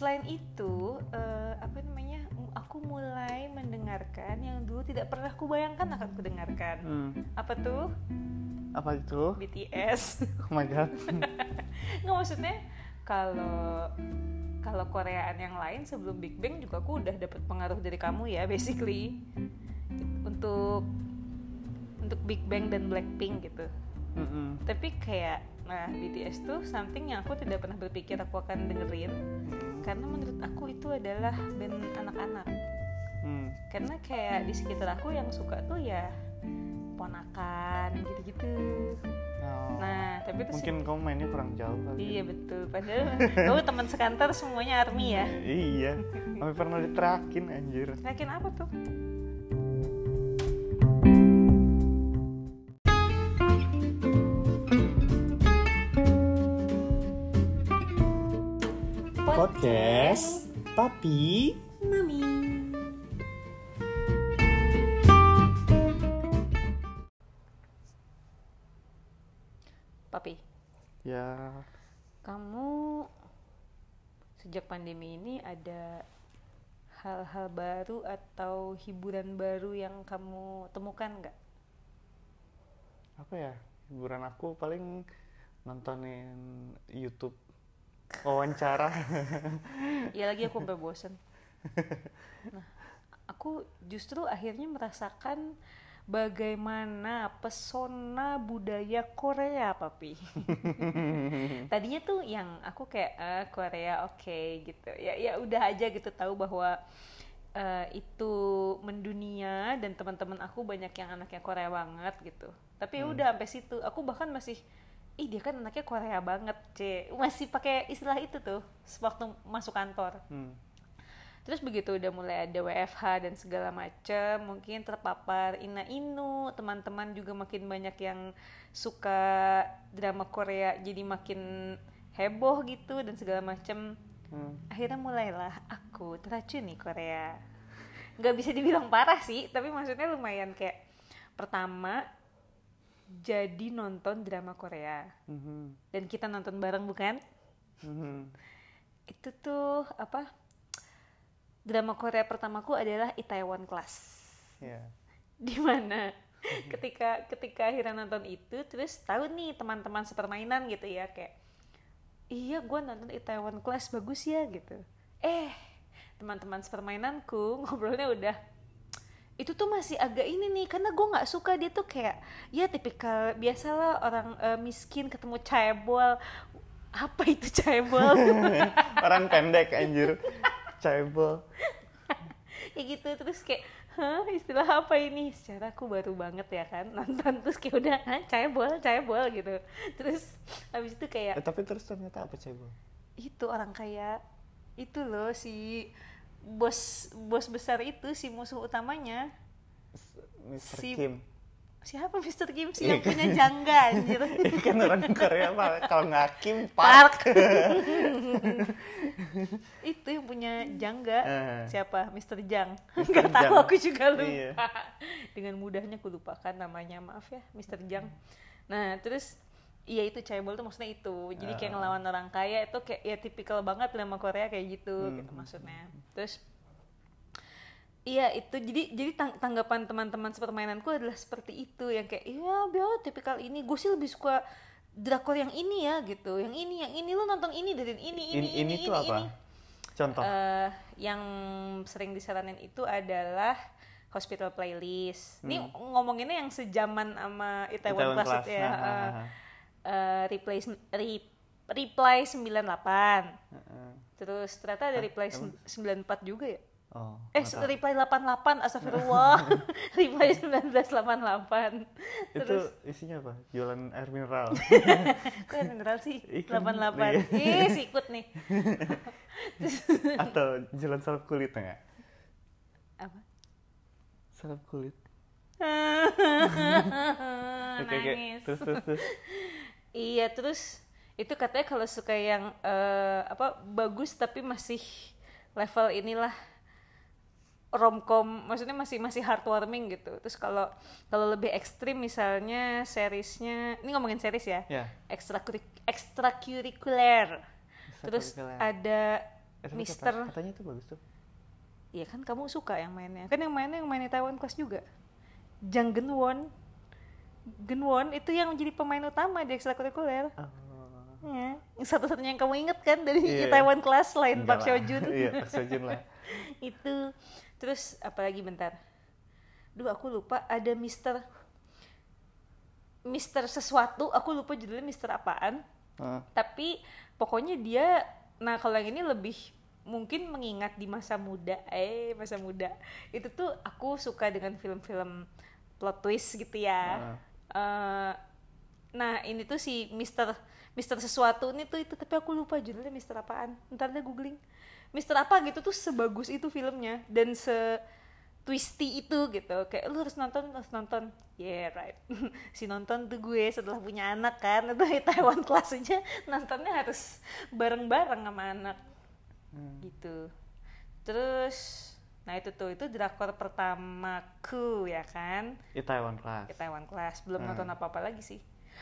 selain itu eh, apa namanya aku mulai mendengarkan yang dulu tidak pernah kubayangkan akan kudengarkan Hmm, apa tuh apa itu? BTS Oh my god. nggak maksudnya kalau kalau Koreaan yang lain sebelum Big Bang juga aku udah dapet pengaruh dari kamu ya basically untuk untuk Big Bang dan Blackpink gitu Mm-mm. tapi kayak nah BTS tuh something yang aku tidak pernah berpikir aku akan dengerin karena menurut aku itu adalah band anak-anak Hmm. karena kayak di sekitar aku yang suka tuh ya ponakan gitu-gitu Oh. nah tapi terus Mungkin kamu mainnya kurang jauh kali. iya betul padahal kamu teman sekantor semuanya army ya iya. Sampai pernah diterakin anjir. yakin apa tuh Podcast Papi mami. Papi. Ya. Kamu sejak pandemi ini ada hal-hal baru atau hiburan baru yang kamu temukan nggak? apa ya? Hiburan aku paling nontonin YouTube wawancara Ya lagi aku sampai bosen. Nah, aku justru akhirnya merasakan bagaimana pesona budaya Korea, papi. Tadinya tuh yang aku kayak ah, Korea oke gitu. Ya ya udah aja gitu tahu bahwa eh, itu mendunia dan teman-teman aku banyak yang anaknya Korea banget gitu. Tapi ya udah sampai situ. Aku bahkan masih ih dia kan anaknya Korea banget, C. Masih pakai istilah itu tuh waktu masuk kantor. Hmm. Terus begitu udah mulai ada WFH dan segala macam, mungkin terpapar Ina Inu, teman-teman juga makin banyak yang suka drama Korea, jadi makin heboh gitu dan segala macam. Hmm. Akhirnya mulailah aku teracuni Korea. Gak bisa dibilang parah sih, tapi maksudnya lumayan kayak pertama jadi nonton drama Korea Mhm. dan kita nonton bareng bukan? Mhm. itu tuh apa drama Korea pertamaku adalah Itaewon Class Ya. di mana ketika ketika akhirnya nonton itu terus tahu nih teman-teman sepermainan gitu ya kayak iya gue nonton Itaewon Class bagus ya gitu eh teman-teman sepermainanku ngobrolnya udah itu tuh masih agak ini nih karena gue nggak suka dia tuh kayak ya tipikal biasalah orang eh, miskin ketemu cebol apa itu cebol Orang pendek anjir. Cebol. kayak gitu terus kayak hah istilah apa ini secara aku baru banget ya kan nonton terus kayak udah Hah, cebol cebol gitu terus habis itu Eh, kayak tapi terus ternyata apa cebol? itu orang kaya itu loh si bos bos besar itu si musuh utamanya Mr. Si- Kim. siapa Mr. Kim sih Iya yang punya jangga anjir kan orang Korea pak kalau nggak Kim Park. Park itu yang punya jangga Eh. siapa Mr. Jang nggak tahu aku juga lupa Iya. dengan mudahnya aku lupakan namanya maaf ya Mr. Jang nah terus iya itu cebol tuh maksudnya itu jadi kayak Ah. ngelawan orang kaya itu kayak ya tipikal banget drama Korea kayak gitu Hmm. gitu maksudnya terus Iya itu jadi jadi tang- tanggapan teman-teman sepermainanku adalah seperti itu yang kayak iya biar tipikal ini gue sih lebih suka drakor yang ini ya gitu yang ini yang ini lo nonton ini dari ini ini Ini, ini, tuh apa? ini. Contoh. Eh, yang sering disaranin itu adalah hospital playlist. Ini ngomonginnya yang sejaman sama Itaewon, Class, Class. itu ya. Nah, eh, nah, nah. Eh, reply sem- re- reply 98. Heeh. Terus ternyata ada reply sem- 94 juga ya. Oh. Eh, tahu. reply 88, astagfirullah. reply 1988. itu Terus isinya apa? Jualan air mineral. kok yang mineral sih? Ikan. 88. Ih, sikut nih. Atau jualan salep kulit enggak? Apa? Salep kulit. Oke, oke. Nangis. Terus, terus, terus. Iya terus itu katanya kalau suka yang eh, apa bagus tapi masih level inilah romcom maksudnya masih masih heartwarming gitu terus kalau kalau lebih ekstrim misalnya seriesnya ini ngomongin series ya Ya. ekstra ekstrakurikuler terus ada Eh, Mister. kata- katanya itu bagus tuh Iya kan kamu suka yang mainnya. Kan yang mainnya yang mainnya Taiwan Class juga. Jang Geun Won. Geun Won itu yang jadi pemain utama di ekstrakurikuler. oh. Ya. Satu-satunya yang kamu inget kan dari Iya. Taiwan Class selain Enggak Park. Seo Joon. iya Park Seo Joon lah itu. Terus apalagi bentar. Duh aku lupa ada Mister Mister sesuatu, aku lupa judulnya Mister apaan. Heeh. tapi pokoknya dia nah kalau yang ini lebih mungkin mengingat di masa muda eh masa muda itu tuh aku suka dengan film-film plot twist gitu ya Heeh. Eh, nah ini tuh si Mister Mister sesuatu ini tuh itu tapi aku lupa judulnya Mister apaan. Ntar deh googling. Mister apa gitu tuh sebagus itu filmnya dan se twisty itu gitu. Kayak lu harus nonton harus nonton. Yeah right. Si nonton tuh gue setelah punya anak kan itu di Taiwan kelas aja nontonnya harus bareng-bareng sama anak. Hmm. gitu. Terus nah itu tuh itu drakor pertamaku ya kan Di Taiwan Class. Taiwan Class belum Hmm. nonton apa apa lagi sih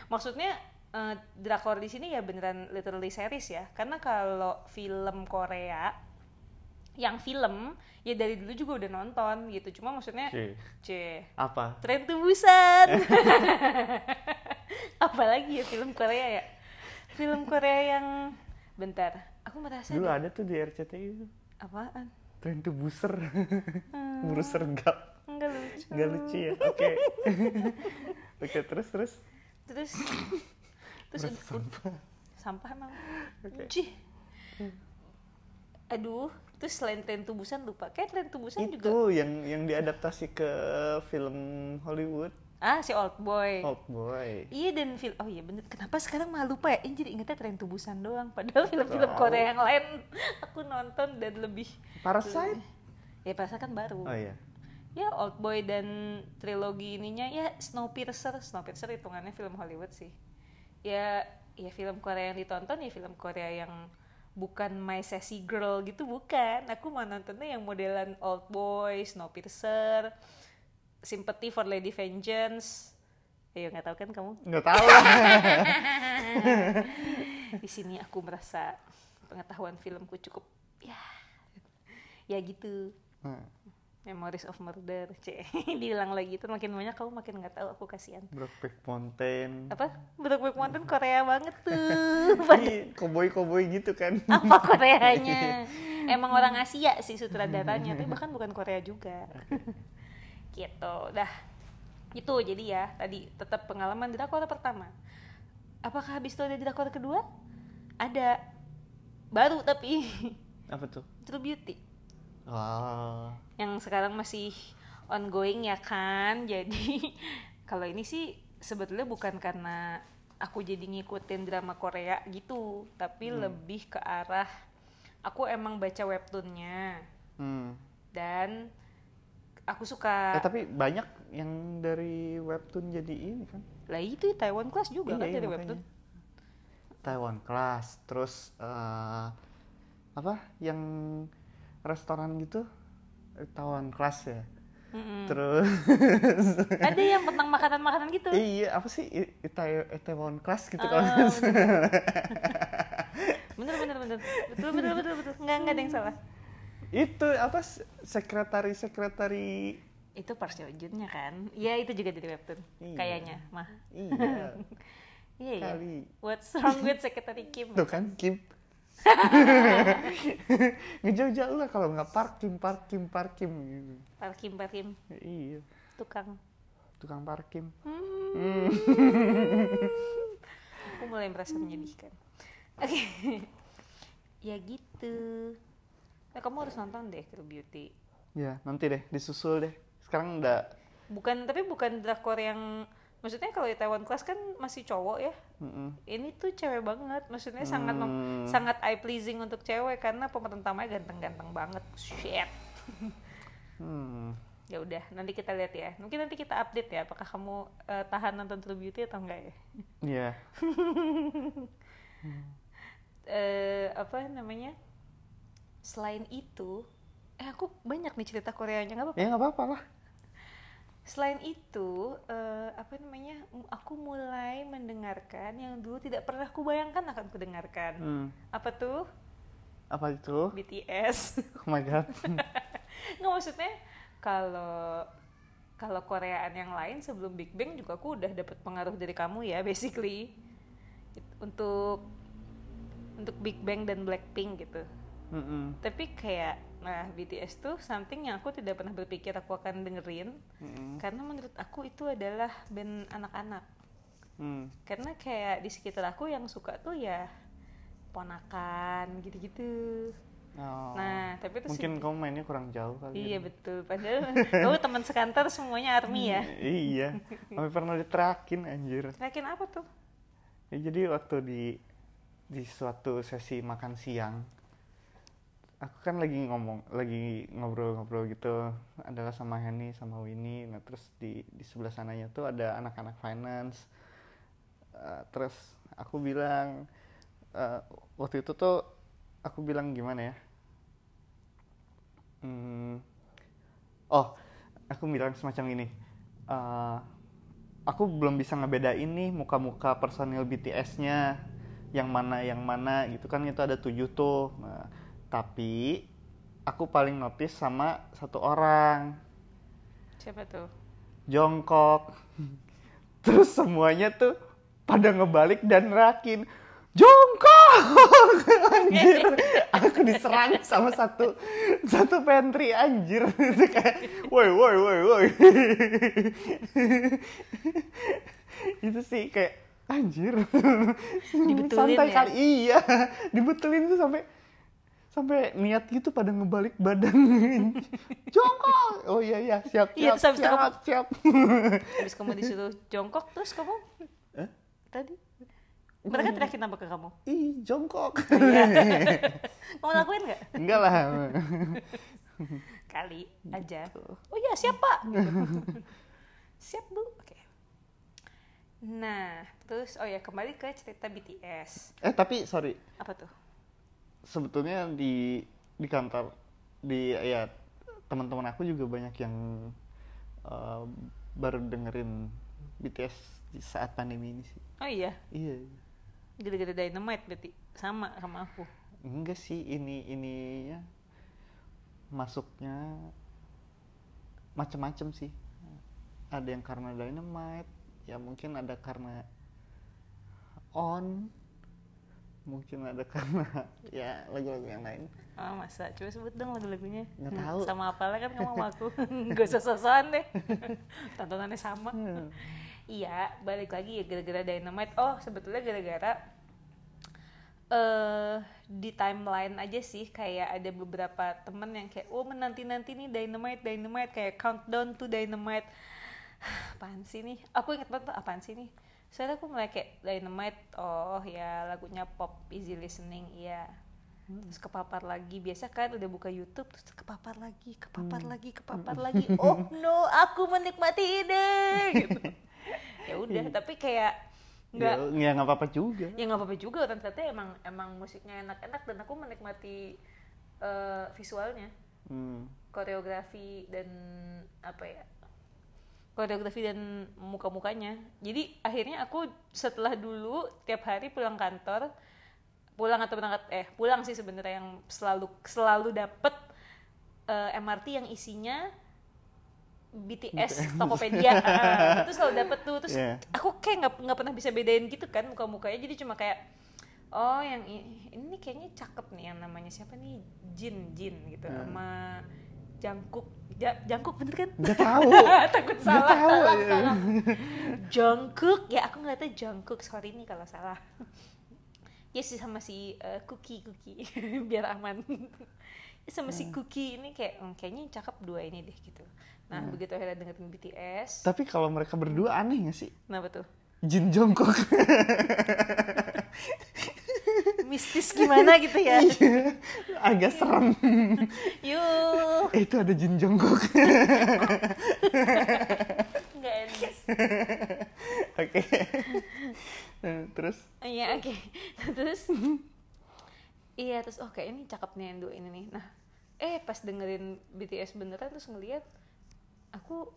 maksudnya eh, drakor di sini ya beneran literally series ya karena kalau film Korea yang film ya dari dulu juga udah nonton gitu cuma maksudnya Oke. c Apa? tren tubusan apalagi ya film Korea ya film Korea yang bentar aku merasa Dulu deh, ada tuh di RCTI itu. apaan Tren to Buser. Hmm. Burus sergap. enggak lucu Nggak lucu ya? Oke. Oke, terus terus. terus terus Berasa ud- ud- sampah. sampah emang Oke. Cih. aduh terus selain tren tubusan lupa kayak tren tubusan Itu juga yang yang diadaptasi ke film Hollywood. Ah si old boy Old Boy. Iya dan film oh iya bener kenapa sekarang malah lupa ya? Ini jadi ingetnya tren tubusan doang. Padahal film-film. Korea yang lain aku nonton dan lebih Parasite. ya perasaan kan baru. Oh iya. Ya Old Boy dan trilogi ininya ya Snowpiercer. Snowpiercer hitungannya film Hollywood sih. Ya ya film Korea yang ditonton ya film Korea yang bukan My Sassy Girl gitu bukan. Aku mau nontonnya yang modelan Old Boy, Snowpiercer, Sympathy for Lady Vengeance. Ayo nggak tahu kan kamu? Nggak tahu. Lah. di sini aku merasa pengetahuan filmku cukup ya ya gitu. Nah, Memories of Murder c. Diulang lagi itu makin banyak kamu makin nggak tahu aku kasihan. Brokeback Mountain. apa? Brokeback Mountain Korea banget tuh. Iya, koboi-koboi gitu kan. apa Koreanya? Emang orang Asia sih sutradaranya tapi bahkan bukan Korea juga gitu. Dah itu jadi ya tadi tetap pengalaman drakor pertama. Apakah habis itu ada drakor kedua? Ada. Baru tapi. Apa tuh? True Beauty. Wah. yang sekarang masih ongoing ya kan? Jadi kalau ini sih sebetulnya bukan karena aku jadi ngikutin drama Korea gitu tapi lebih ke arah aku emang baca webtoonnya. Hmm. dan aku suka. Eh, tapi banyak yang dari webtoon jadi ini kan. lah itu Taiwan Class juga kan Iya, iya, dari makanya. webtoon. Taiwan Class, terus eh, apa yang restoran gitu? Eh, Taiwan Class ya. Mm-mm. Terus ada yang tentang makanan-makanan gitu. Iya apa sih? Ita- Itaewon Class gitu Ah, kalau bener bener bener. Betul betul betul betul. Nggak nggak ada yang salah itu apa sekretari sekretari itu Joon-nya kan? Iya itu juga dari webtoon Iya. kayaknya mah. Iya. Iya iya. Kali. What's wrong with Secretary Kim? Tuh kan Kim. Ngejauh-jauh lah kalau nggak parkim parkim parkim gitu. Parkim Parkim iya. Tukang. Tukang parkim Hmm. aku mulai merasa menyedihkan. Oke. Ya gitu nah, kamu harus nonton deh True Beauty ya nanti deh disusul deh sekarang udah bukan tapi bukan drakor yang maksudnya kalau di Taiwan Class kan masih cowok ya mm-mm. ini tuh cewek banget maksudnya sangat mem- Hmm. sangat eye pleasing untuk cewek karena pemeran utamanya ganteng-ganteng banget shit hmm. ya udah nanti kita lihat ya mungkin nanti kita update ya apakah kamu eh, tahan nonton True Beauty atau enggak ya Iya. eh apa namanya selain itu eh aku banyak nih cerita Koreanya nggak apa-apa ya nggak apa-apa lah selain itu eh, apa namanya aku mulai mendengarkan yang dulu tidak pernah aku bayangkan akan kudengarkan hmm. apa tuh Apa itu? BTS. Oh my god. Nggak maksudnya kalau kalau Koreaan yang lain sebelum Big Bang juga aku udah dapet pengaruh dari kamu ya basically untuk untuk Big Bang dan Blackpink gitu. Mm-mm. Tapi kayak nah BTS tuh something yang aku tidak pernah berpikir aku akan dengerin Mm-mm. karena menurut aku itu adalah band anak-anak. Mm. Karena kayak di sekitar aku yang suka tuh ya ponakan gitu-gitu. Oh. Nah, tapi terus Mungkin kamu mainnya kurang jauh kali. Iya ya. betul. Padahal kamu teman sekantor semuanya army ya. iya. Sampai pernah diterakin anjir. Yakin apa tuh? Ya, jadi waktu di di suatu sesi makan siang, aku kan lagi ngomong, lagi ngobrol-ngobrol gitu, adalah sama Henny, sama Winnie. Nah terus di di sebelah sananya tuh ada anak-anak finance. Eh, terus aku bilang eh, waktu itu tuh aku bilang gimana ya? Hmm, oh, aku bilang semacam ini. eh, aku belum bisa ngebedain nih muka-muka personil BTS-nya yang mana yang mana gitu kan itu ada tujuh tuh nah, tapi aku paling notice sama satu orang. Siapa tuh? jongkok. Terus semuanya tuh pada ngebalik dan rakin jongkok! Anjir. Aku diserang sama satu satu pantry anjir. Itu kayak woi woi woi woi. Itu sih kayak anjir. Dibetulin santai ya? kali. Iya dibetulin tuh sampai sampai niat gitu pada ngebalik badan jongkok oh iya iya siap Iya, siap habis itu siap siap Habis kamu disuruh jongkok terus kamu Eh? tadi mereka teriakin apa ke kamu? ih jongkok Kamu lakuin nggak? enggak lah Kali aja. Oh iya siap pak. Gitu. siap bu. Oke. Nah terus oh ya kembali ke cerita BTS. eh tapi sorry Apa tuh? Sebetulnya di di kantor di ya teman-teman aku juga banyak yang eh, baru dengerin BTS di saat pandemi ini sih. Oh iya. iya. Gara-gara dynamite berarti? Sama sama aku. enggak sih ini ininya masuknya macam-macam sih. Ada yang karena dynamite ya mungkin ada karena on mungkin ada karena ya lagu-lagu yang lain Oh masa? Coba sebut dong lagu-lagunya. Nggak Hmm, tahu. Sama apa kan kamu sama aku. Gak usah sosokan deh. Tontonannya sama. Hmm. Iya, balik lagi ya gara-gara Dynamite. Oh, sebetulnya gara-gara eh di timeline aja sih kayak ada beberapa temen yang kayak oh menanti-nanti nih Dynamite Dynamite kayak countdown to Dynamite. apaan sih nih? Aku inget banget apaan sih nih? Soalnya aku mulai kayak Dynamite, oh ya lagunya pop easy listening, iya. Terus kepapar lagi, biasa kan udah buka YouTube terus kepapar lagi, kepapar lagi, kepapar lagi. Oh no, aku menikmati ini. Gitu. ya udah, tapi kayak nggak ya ya nggak apa-apa juga ya nggak apa-apa juga kan ternyata emang emang musiknya enak-enak dan aku menikmati eh, visualnya Hmm. koreografi dan apa ya koreografi dan muka-mukanya. Jadi akhirnya aku setelah dulu tiap hari pulang kantor pulang atau berangkat eh pulang sih sebenarnya yang selalu selalu dapet eh, MRT yang isinya BTS Tokopedia. Ah, itu selalu dapet tuh. Terus Iya. aku kayak nggak nggak pernah bisa bedain gitu kan muka-mukanya. Jadi cuma kayak oh yang ini kayaknya cakep nih yang namanya siapa nih? Jin Jin gitu. Hmm. sama Jangkuk Ja- Jangkuk bener kan? Nggak tahu. Takut salah tahu. salah, salah. Jungkook ya aku ngeliatnya Jungkook sorry nih kalau salah. Ya sih sama si eh, Cookie Cookie. Biar aman. Ya sama si Cookie ini kayak "Hmm, kayaknya yang cakep dua ini deh gitu. Nah begitu akhirnya dengerin BTS tapi kalau mereka berdua aneh nggak sih? Kenapa tuh? Jin Jongkook mistis gimana gitu ya? Iya, agak serem. Yuk eh, itu ada Jin Jongkook nggak enak. Oke. Eh, terus? Iya oke. Terus? Iya terus oh kayak ini cakep nih yang dua ini nih. Nah eh pas dengerin BTS beneran terus ngeliat aku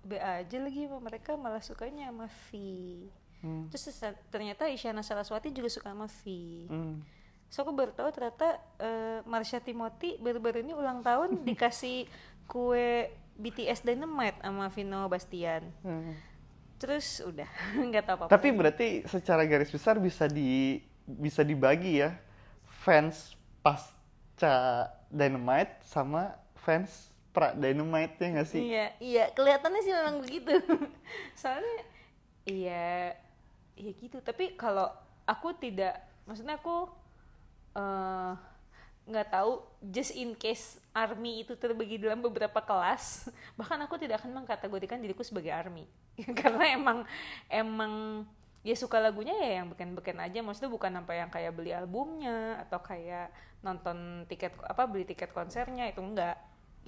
B aja lagi sama mereka malah sukanya sama V Hmm. terus ternyata Isyana Saraswati juga suka sama V Hmm. so aku baru tahu ternyata eh, Marsha Timothy baru-baru ini ulang tahun dikasih kue BTS Dynamite sama Vino Bastian Hmm. terus udah nggak tahu apa-apa Tapi berarti secara garis besar bisa di bisa dibagi ya fans pasca Dynamite sama fans pra Dynamite ya nggak sih? Iya, iya, kelihatannya sih memang begitu. Soalnya iya iya gitu, tapi kalau aku tidak maksudnya aku eh, nggak tahu just in case army itu terbagi dalam beberapa kelas, bahkan aku tidak akan mengkategorikan diriku sebagai army. Karena emang emang ya suka lagunya ya yang beken-beken aja. Maksudnya bukan sampai yang kayak beli albumnya atau kayak nonton tiket apa beli tiket konsernya itu enggak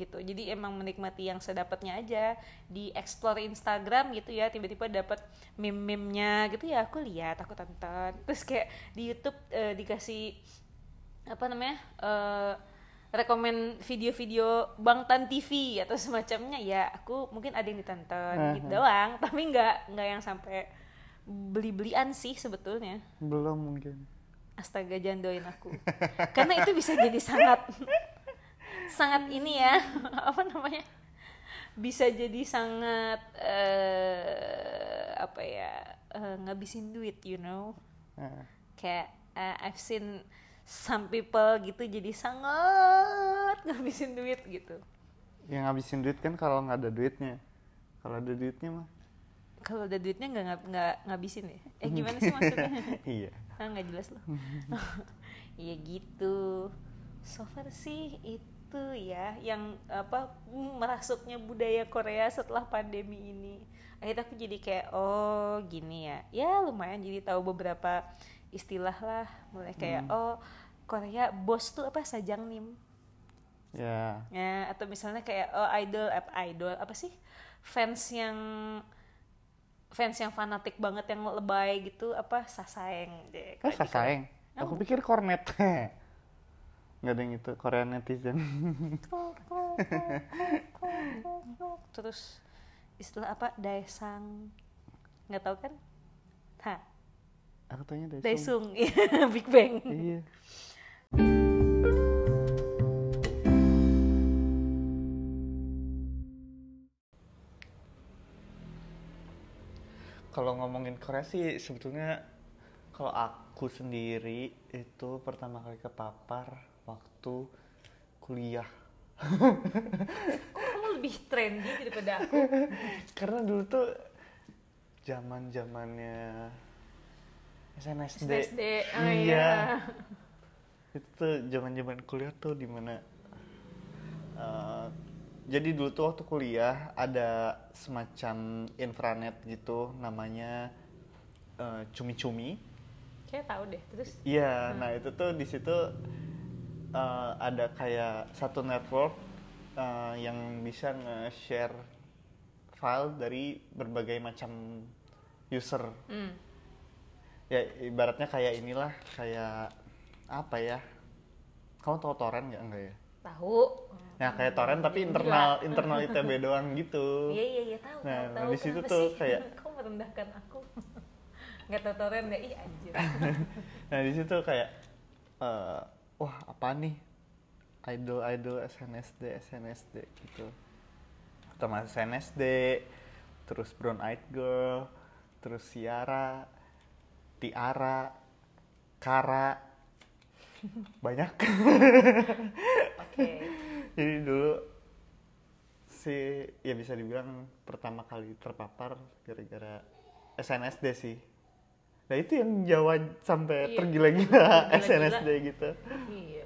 gitu. Jadi emang menikmati yang sedapatnya aja. Di explore Instagram gitu ya tiba-tiba dapat meme-memnya gitu ya aku lihat aku tonton. Terus kayak di YouTube eh, dikasih apa namanya eh rekomen video-video Bangtan TV atau semacamnya ya aku mungkin ada yang ditonton gitu Aha. doang. Tapi nggak nggak yang sampai beli-belian sih sebetulnya. Belum mungkin. astaga jandoin aku. Karena itu bisa jadi sangat sangat ini ya apa namanya? Bisa jadi sangat eh apa ya eh, ngabisin duit you know? Nah, kayak eh, I've seen some people gitu jadi sangat ngabisin duit gitu. Yang ngabisin duit kan kalau nggak ada duitnya. Kalau ada duitnya mah. kalau ada duitnya nggak nggak ngabisin ya? Eh gimana sih maksudnya? Iya. ah nggak jelas loh. Iya gitu. So far sih itu ya yang apa merasuknya budaya Korea setelah pandemi ini. Akhirnya aku jadi kayak oh gini ya. Ya lumayan jadi tahu beberapa istilah lah. Mulai kayak oh Korea bos tuh apa sajang nim? Ya. ya atau misalnya kayak oh idol apa idol apa sih? Fans yang fans yang fanatik banget yang lebay gitu apa sasaeng deh Oh, sasaeng. Aku pikir kornet. Nggak ada yang itu Korean netizen. terus istilah apa daesang nggak tahu kan ha Aku tanya Daesung. daesung iya, big bang Iya. Kalau ngomongin Korea sih sebetulnya kalau aku sendiri itu pertama kali kepapar waktu kuliah. kok kamu lebih trendy daripada aku Karena dulu tuh zaman zamannya SNSD. SNSD oh Iya. iya itu tuh zaman zaman kuliah tuh di mana eh, jadi dulu tuh waktu kuliah ada semacam intranet gitu namanya eh, cumi-cumi kayak tahu deh terus iya nah itu tuh di situ eh, ada kayak satu network eh, yang bisa nge-share file dari berbagai macam user. Hmm. ya ibaratnya kayak inilah kayak apa ya? Kamu tahu torrent nggak enggak ya? Tahu. Nah, kayak torrent tapi internal internal ITB doang gitu. iya iya iya tahu Nah, tahu nah, di situ tuh sih? kayak- kok merendahkan aku? Nggak tahu toren deh ih anjir. Nah, di situ kayak eh, wah, apa nih? Idol-idol SNSD, SNSD gitu. Pertama SNSD, terus Brown Eyed Girl, terus Ciara, Tiara, Kara. Banyak. oke Jadi dulu si ya bisa dibilang pertama kali terpapar gara-gara SNSD sih. Nah itu yang Jawa sampai Iya, tergila-gila tergila-gila. SNSD gitu. Iya.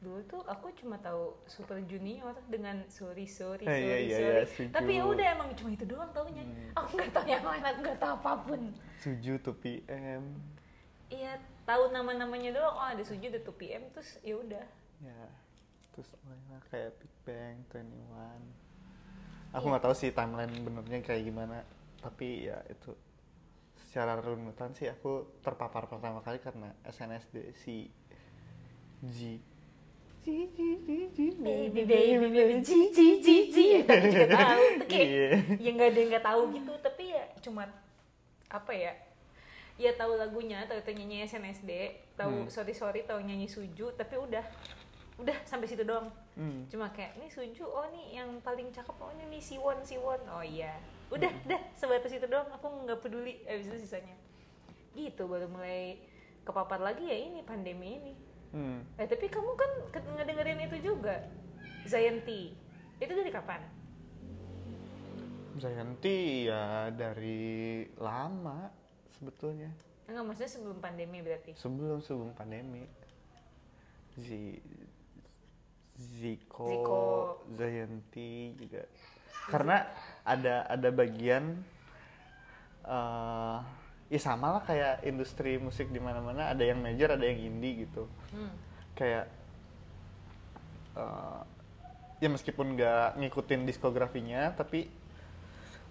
Dulu tuh aku cuma tahu Super Junior dengan sorry sorry Eh, sorry iya, iya, sorry. iya, setuju. Tapi ya udah emang cuma itu doang taunya. Aku nggak tahu yang lain, aku nggak tahu apa pun. Suju tuh PM. Iya, tahu nama-namanya doang. Oh, ada Suju, ada 2PM terus ya udah. Ya. Terus lainnya kayak Big Bang, 21. Aku Iya. nggak tahu sih timeline benernya kayak gimana. Tapi ya itu secara runutan sih aku terpapar pertama kali karena SNSD si G. G G G G Baby baby baby ji ji ji ji. Ya, tapi juga tahu. Kayak Iya. ya nggak ada nggak tahu gitu. Tapi ya cuma apa ya? ya tahu lagunya tahu itu nyanyi SNSD tahu Hmm. sorry sorry tahu nyanyi suju tapi udah udah sampai situ doang Hmm. cuma kayak ini suju oh nih yang paling cakep oh ini nih siwon siwon. Oh iya. Udah dah sebatas itu doang. Aku nggak peduli abis itu sisanya. Gitu baru mulai kepapar lagi ya ini pandemi ini. Hmm. eh tapi kamu kan ngedengerin itu juga. Zayanti itu dari kapan? Zayanti ya dari lama sebetulnya. enggak maksudnya sebelum pandemi berarti? Sebelum sebelum pandemi. Zi Ziko, Ziko. Zayanti juga. Karena ada ada bagian eh ya sama lah kayak industri musik di mana-mana ada yang major ada yang indie gitu. hmm. kayak eh, ya meskipun nggak ngikutin diskografinya tapi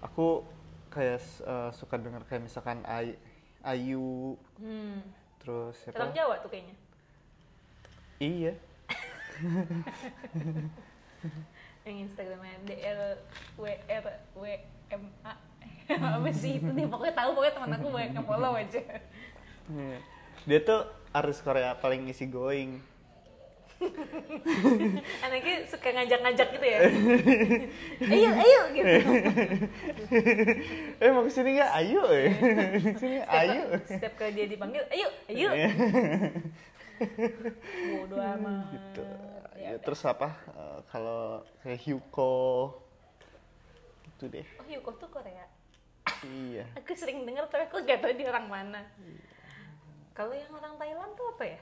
aku kayak eh, suka denger kayak misalkan Ay- Ayu Hmm. terus orang siapa Jawa tuh kayaknya iya yang Instagramnya DL W R W M A. Apa sih itu dia? Pokoknya tahu pokoknya teman aku banyak yang follow aja. Iya. dia tuh artis Korea paling easy going. Anaknya suka ngajak-ngajak gitu ya? Ayo ayo gitu. Eh mau ke sini nggak? Ayo eh. Ke sini setiap, ayo. setiap kali dia dipanggil ayo ayo. Bodo amat. Gitu ya, ya, terus apa? Eh, kalau kayak Hyuko itu deh. Oh Yuko tuh Korea. Iya. Aku sering dengar tapi aku gak tahu dia orang mana. Kalau yang orang Thailand tuh apa ya?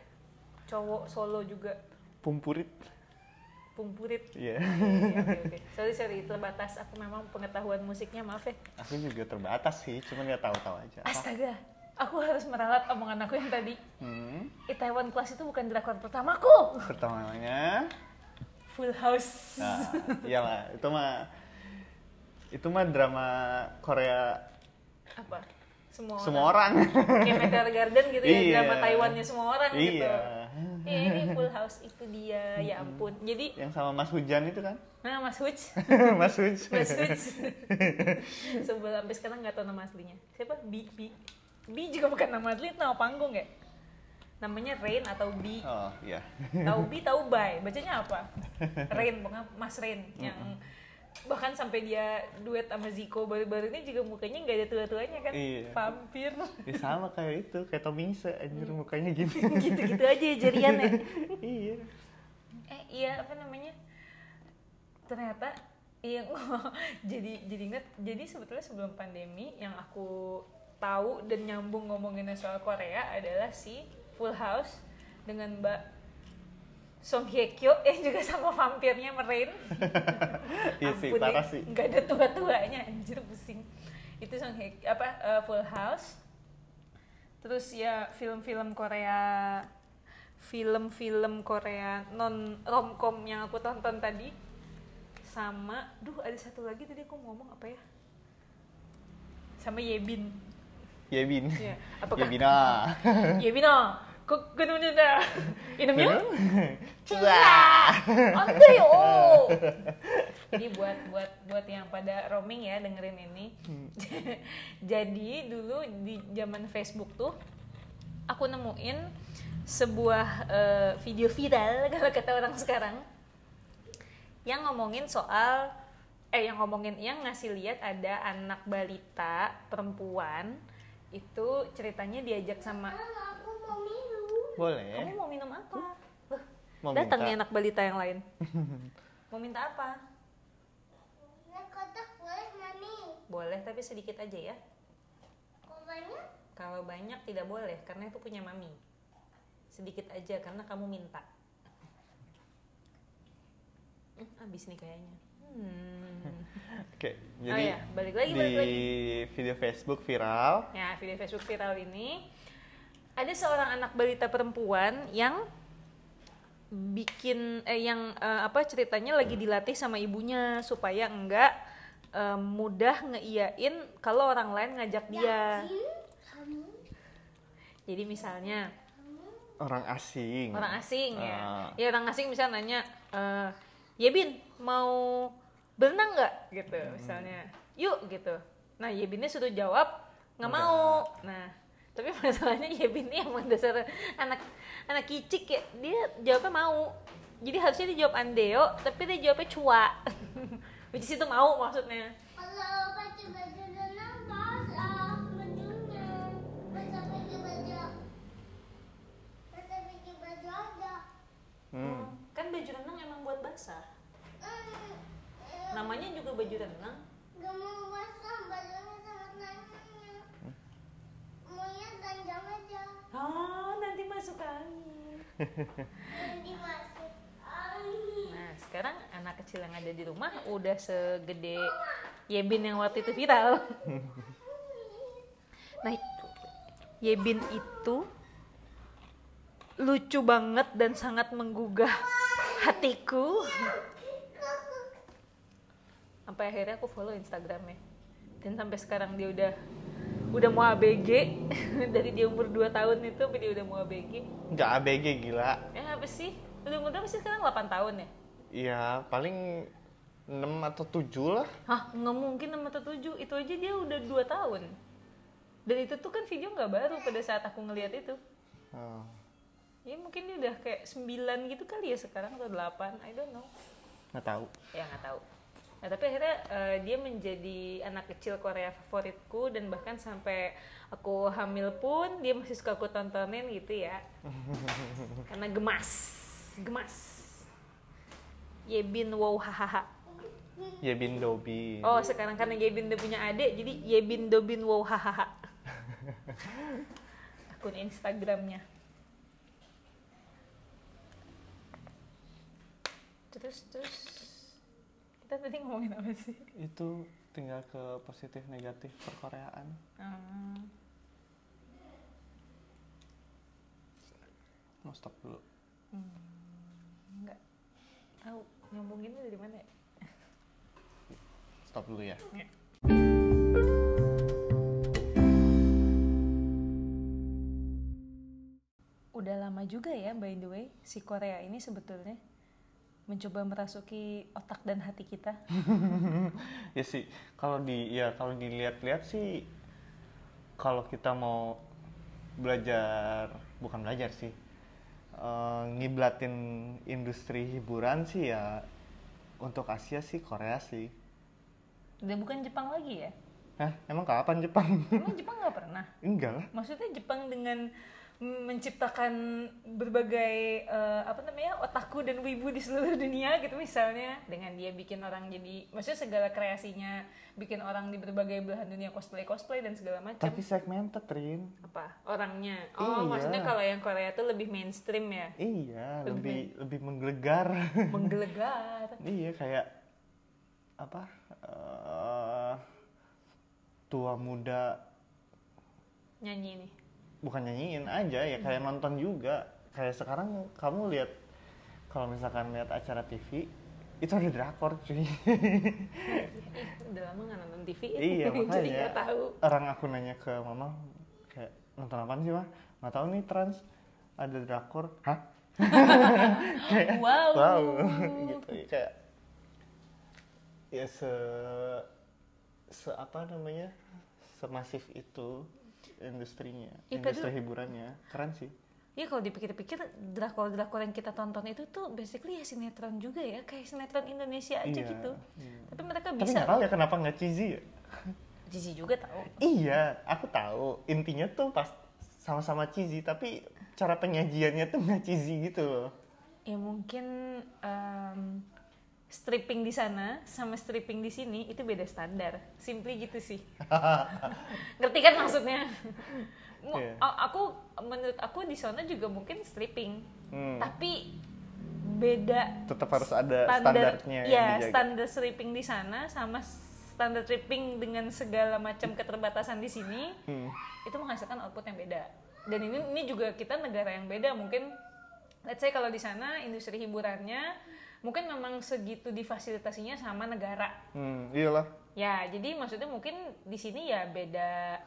Cowok solo juga. Pumpurit. Pumpurit. Iya. Iya, oke oke. Sorry sorry terbatas. Aku memang pengetahuan musiknya maaf ya. Aku juga terbatas sih cuman nggak tahu-tahu aja. Astaga aku harus meralat omongan aku yang tadi. Hmm, Itaewon Class itu bukan drakor pertamaku. Pertamanya. Full House. Nah iyalah itu mah itu mah drama Korea apa? Semua orang semua orang. kayak Meteor Garden gitu ya Iya. drama Taiwannya semua orang gitu. Iya. Eh, ini Full House itu dia ya ampun. Jadi yang sama Mas Hujan itu kan? Nah Mas Huj. Mas Huj. Mas Huj. Sebelum sampai sekarang nggak tahu nama aslinya. Siapa? Bi Bi Bi juga bukan nama asli nama panggung ya? Namanya Rain atau Bi oh iya. Tahu Bi tahu Bay bacanya apa? Rain pokoknya Mas Rain yang bahkan sampai dia duet sama Ziko baru-baru ini juga mukanya nggak ada tua-tuanya kan? Iya. vampir. Ya, sama kayak itu kayak Tomingse anjir mukanya gini. Gitu-gitu aja ya jariannya. Iya. Eh iya apa namanya? Ternyata iya jadi jadi inget jadi sebetulnya sebelum pandemi yang aku tahu dan nyambung ngomonginnya soal Korea adalah si Full House dengan Mbak Song Hye Kyo eh juga sama vampirnya Merain Iya sih, parah sih. nggak ada tua-tuanya anjir pusing. Itu Song Hye apa eh, Full House. Terus ya film-film Korea film-film Korea non romcom yang aku tonton tadi. Sama duh ada satu lagi tadi aku ngomong apa ya? Sama Yebin Yebin ya. Apakah Yebina Yebin oh kok gunungnya dah? Minumnya Wah. Anda yo. Jadi buat buat buat yang pada roaming ya dengerin ini. Jadi dulu di zaman Facebook tuh aku nemuin sebuah eh, video viral kalau kata orang sekarang yang ngomongin soal eh yang ngomongin yang ngasih lihat ada anak balita perempuan itu ceritanya diajak sama aku mau minum. boleh kamu mau minum apa? Loh, Mau datang minta. nih anak balita yang lain. mau minta apa? Nah, kotak boleh mami. Boleh tapi sedikit aja ya. Kok banyak? Kalau banyak tidak boleh karena itu punya mami. Sedikit aja karena kamu minta. Hmm, habis nih kayaknya. Hmm. oke oh jadi ya, balik lagi, di balik lagi. video Facebook viral Ya, video Facebook viral ini ada seorang anak balita perempuan yang bikin eh, yang eh, apa ceritanya lagi dilatih sama ibunya supaya enggak eh, mudah ngeiyain kalau orang lain ngajak dia. Jadi misalnya orang asing orang asing ya, Ah. ya orang asing misalnya nanya, eh, Yebin mau berenang nggak gitu misalnya, yuk gitu. Nah Yebinnya sudah jawab nggak mau. Nah tapi masalahnya Yebin ini emang dasar anak anak kicik ya dia jawabnya mau jadi harusnya dia jawab andeo tapi dia jawabnya cua which is itu mau maksudnya Kalau pakai baju renang basah bajunya. Masa pakai baju? Masa pakai baju hmm. kan baju renang emang buat basah Hmm, namanya juga baju renang Gak mau basah, bajunya sangat nanya. Maunya telanjang aja. oh nanti masuk angin Nanti masuk angin. nah sekarang anak kecil yang ada di rumah udah segede Yebin yang waktu itu viral nah Yebin itu lucu banget dan sangat menggugah hatiku sampai akhirnya aku follow Instagramnya dan sampai sekarang dia udah udah mau ABG dari dia umur 2 tahun itu sampai dia udah mau ABG nggak ABG gila eh apa sih udah umur berapa sih sekarang 8 tahun ya ya paling 6 atau 7 lah Hah, nggak mungkin sama atau tujuh. Itu aja dia udah dua tahun. Dan itu tuh kan video nggak baru pada saat aku ngeliat itu. oh. Ya mungkin dia udah kayak sembilan gitu kali ya sekarang atau delapan. I don't know. nggak tahu Ya nggak tahu. Nah tapi akhirnya eh, dia menjadi anak kecil Korea favoritku dan bahkan sampai aku hamil pun dia masih suka aku tontonin gitu ya. Karena gemas, gemas. Yebin wow hahaha. Yebin Dobi Oh sekarang karena Yebin udah punya adik jadi Yebin Dobin wow hahaha akun Instagramnya terus terus kita tadi ngomongin apa sih? Itu tinggal ke positif negatif perkoreaan. Hmm, mau stop dulu. Nggak tahu nyambunginnya dari mana? Ya stop dulu ya. Udah lama juga ya by the way si Korea ini sebetulnya mencoba merasuki otak dan hati kita? Ya sih kalau di ya kalau dilihat-lihat sih kalau kita mau belajar bukan belajar sih eh, ngiblatin industri hiburan sih ya untuk Asia sih Korea sih. Udah bukan Jepang lagi ya? Hah, emang kapan Jepang? emang Jepang nggak pernah? Enggak lah. maksudnya Jepang dengan menciptakan berbagai eh, apa namanya otaku dan wibu di seluruh dunia gitu misalnya dengan dia bikin orang jadi maksudnya segala kreasinya bikin orang di berbagai belahan dunia cosplay cosplay dan segala macam Tapi segmented, Rin. apa orangnya oh Iya. maksudnya kalau yang Korea tuh lebih mainstream ya Iya, lebih lebih menggelegar. menggelegar iya, kayak apa? eh, tua muda nyanyi nih bukan nyanyiin aja ya kayak nonton juga. Kayak sekarang kamu lihat kalau misalkan lihat acara TV itu ada drakor cuy. Udah lama nggak nonton TV iya jadi makanya nggak tahu. orang aku nanya ke mama kayak nonton apa sih mah nggak tahu nih trans. Ada drakor. Hah? Kayak wow, wow. Gitu kayak ya se se apa namanya semasif itu industrinya Ya, industri hiburannya keren sih Iya kalau dipikir-pikir drakor-drakor yang kita tonton itu tuh basically ya sinetron juga ya kayak sinetron Indonesia aja Iya, gitu. iya. Tapi mereka tapi bisa. nggak tahu ya kenapa nggak cheesy ya Jijik juga tahu. iya aku tahu intinya tuh pas sama-sama cheesy tapi cara penyajiannya tuh nggak cheesy gitu loh Ya mungkin em, stripping di sana sama stripping di sini itu beda standar. Simply gitu sih. Ngerti kan maksudnya? A- Aku menurut aku di sana juga mungkin stripping. Hmm. Tapi beda tetap harus ada standar standarnya ya dijaga. standar stripping di sana sama standar stripping dengan segala macam keterbatasan di sini Hmm. itu menghasilkan output yang beda dan ini ini juga kita negara yang beda mungkin let's say kalau di sana industri hiburannya mungkin memang segitu difasilitasinya sama negara. Hmm, iyalah. Ya jadi maksudnya mungkin di sini ya beda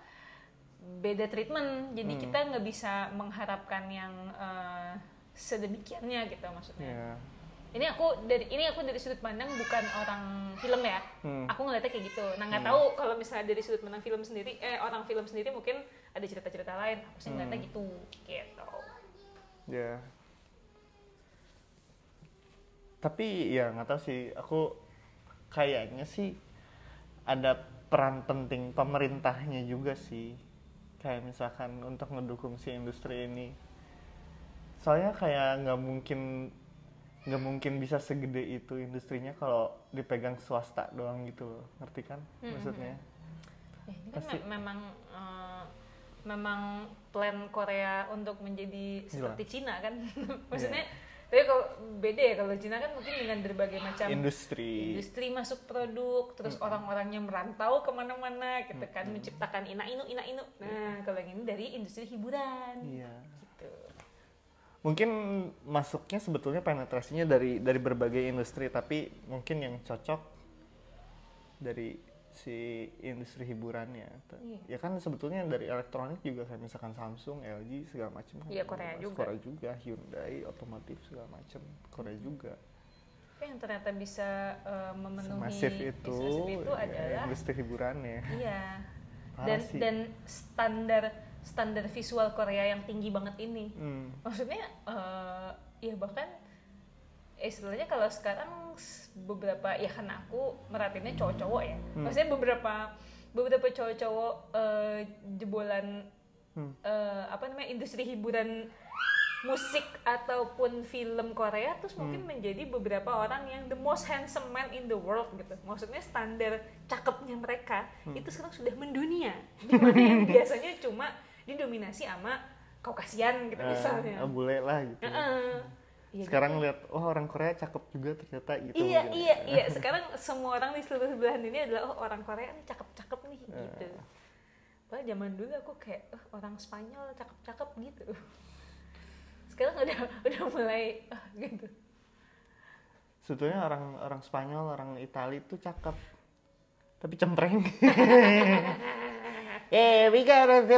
beda treatment. Jadi kita nggak bisa mengharapkan yang eh, sedemikiannya gitu maksudnya. Ya ini aku dari ini aku dari sudut pandang bukan orang film ya. Hmm. aku ngeliatnya kayak gitu. Nah nggak tahu kalau misalnya dari sudut pandang film sendiri eh orang film sendiri mungkin ada cerita-cerita lain. Aku sih ngeliatnya Hmm. gitu. Gitu. Ya tapi ya nggak tahu sih aku kayaknya sih ada peran penting pemerintahnya juga sih. Kayak misalkan untuk ngedukung si industri ini. Soalnya kayak nggak mungkin nggak mungkin bisa segede itu industrinya kalau dipegang swasta doang gitu loh. Ngerti kan maksudnya? Ya, ini kan Pasti- me- memang eh, memang plan Korea untuk menjadi seperti Cina kan. Maksudnya tapi kalau beda ya kalau Cina kan mungkin dengan berbagai macam industri. industri masuk produk terus orang-orangnya merantau ke mana-mana gitu kan menciptakan ina inu ina inu nah kalau yang ini dari industri hiburan. Iya. Gitu. Mungkin masuknya sebetulnya penetrasinya dari dari berbagai industri tapi mungkin yang cocok dari si industri hiburannya. Iya. ya kan sebetulnya dari elektronik juga kayak misalkan Samsung LG segala macam kan. Iya, Korea juga. Korea juga. Hyundai otomotif segala macam Korea juga. Tapi yang ternyata bisa eh, memenuhi masif itu, semasif itu ya, adalah industri hiburannya. Iya. Dan sih. dan standar standar visual Korea yang tinggi banget ini. Hmm, maksudnya eh ya bahkan istilahnya kalau sekarang beberapa ya karena aku merhatiinnya cowok-cowok ya Hmm. maksudnya beberapa beberapa cowok-cowok eh, jebolan Hmm. eh, apa namanya industri hiburan musik ataupun film Korea terus Hmm. mungkin menjadi beberapa orang yang the most handsome man in the world gitu maksudnya standar cakepnya mereka Hmm. itu sekarang sudah mendunia di mana yang biasanya cuma didominasi sama Kaukasian gitu eh, misalnya bule lah gitu Heeh. Iya, sekarang lihat oh orang Korea cakep juga ternyata gitu iya mungkin. iya iya. Sekarang semua orang di seluruh belahan dunia adalah oh orang Korea nih cakep-cakep nih gitu. Eh. Padahal zaman dulu aku kayak oh, orang Spanyol cakep-cakep gitu. Sekarang udah udah mulai ah, gitu. Sebetulnya orang orang Spanyol orang Itali itu cakep tapi cempreng eh Mika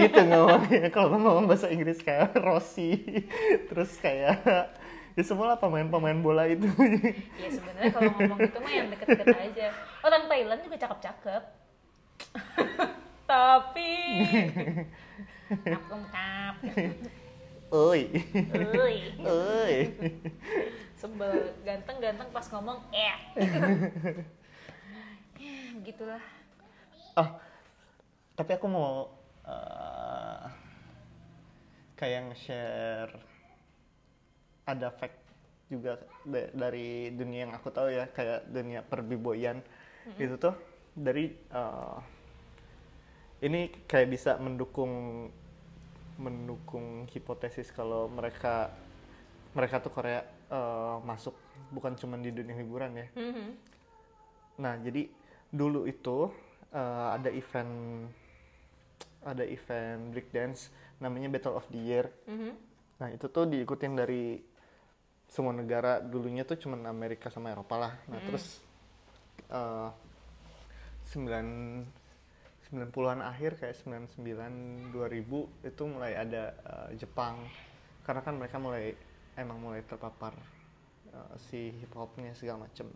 gitu ngomongnya kalau ngomong bahasa Inggris kayak Rossi. Terus kayak ya semua lah pemain-pemain bola itu. Ya sebenarnya kalau ngomong gitu mah yang deket-deket aja. Orang Thailand juga cakep-cakep. Tapi ngap oi. Uy. oi. Sebel. Ganteng-ganteng pas ngomong eh. Ya begitulah oh tapi aku mau eh, kayak nge-share ada fact juga da- dari dunia yang aku tahu ya kayak dunia perbiboyan. Itu tuh dari eh, ini kayak bisa mendukung mendukung hipotesis kalau mereka mereka tuh Korea eh, masuk. Bukan cuma di dunia hiburan ya. Mhm. Nah, jadi dulu itu eh, ada event ada event breakdance namanya Battle of the Year. Mhm. Nah, itu tuh diikutin dari semua negara. Dulunya tuh cuman Amerika sama Eropa lah. Nah, terus eh 9 90-an akhir kayak 99 2000 itu mulai ada eh, Jepang. Karena kan mereka mulai emang mulai terpapar eh, si hip hopnya segala macem.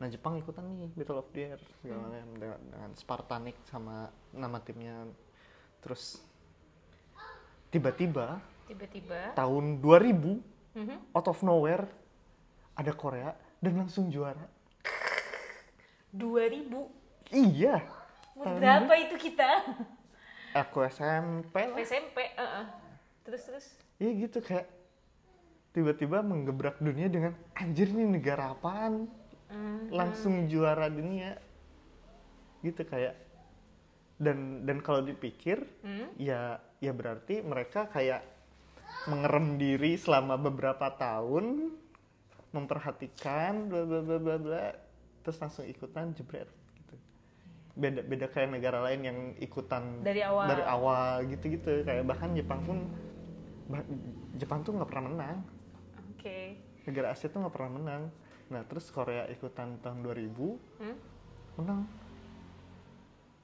Nah Jepang ikutan nih Battle of the Year segala macam dengan, dengan Spartanic sama nama timnya. Terus tiba-tiba tiba-tiba tahun 2000 Mhm. out of nowhere ada Korea dan langsung juara. 2000 Iya. Umur berapa itu kita Aku SMP lah. SMP uh-uh. terus terus Iya gitu kayak tiba-tiba menggebrak dunia dengan anjir nih negara apaan Hmm. langsung juara dunia gitu kayak dan dan kalau dipikir Hmm? ya ya berarti mereka kayak mengerem diri selama beberapa tahun memperhatikan bla bla bla bla bla terus langsung ikutan jebret gitu beda beda kayak negara lain yang ikutan Dari awal. dari awal gitu gitu kayak bahkan Jepang pun bah- Jepang tuh nggak pernah menang oke negara Asia tuh nggak pernah menang nah terus Korea ikutan tahun 2000 Hmm? menang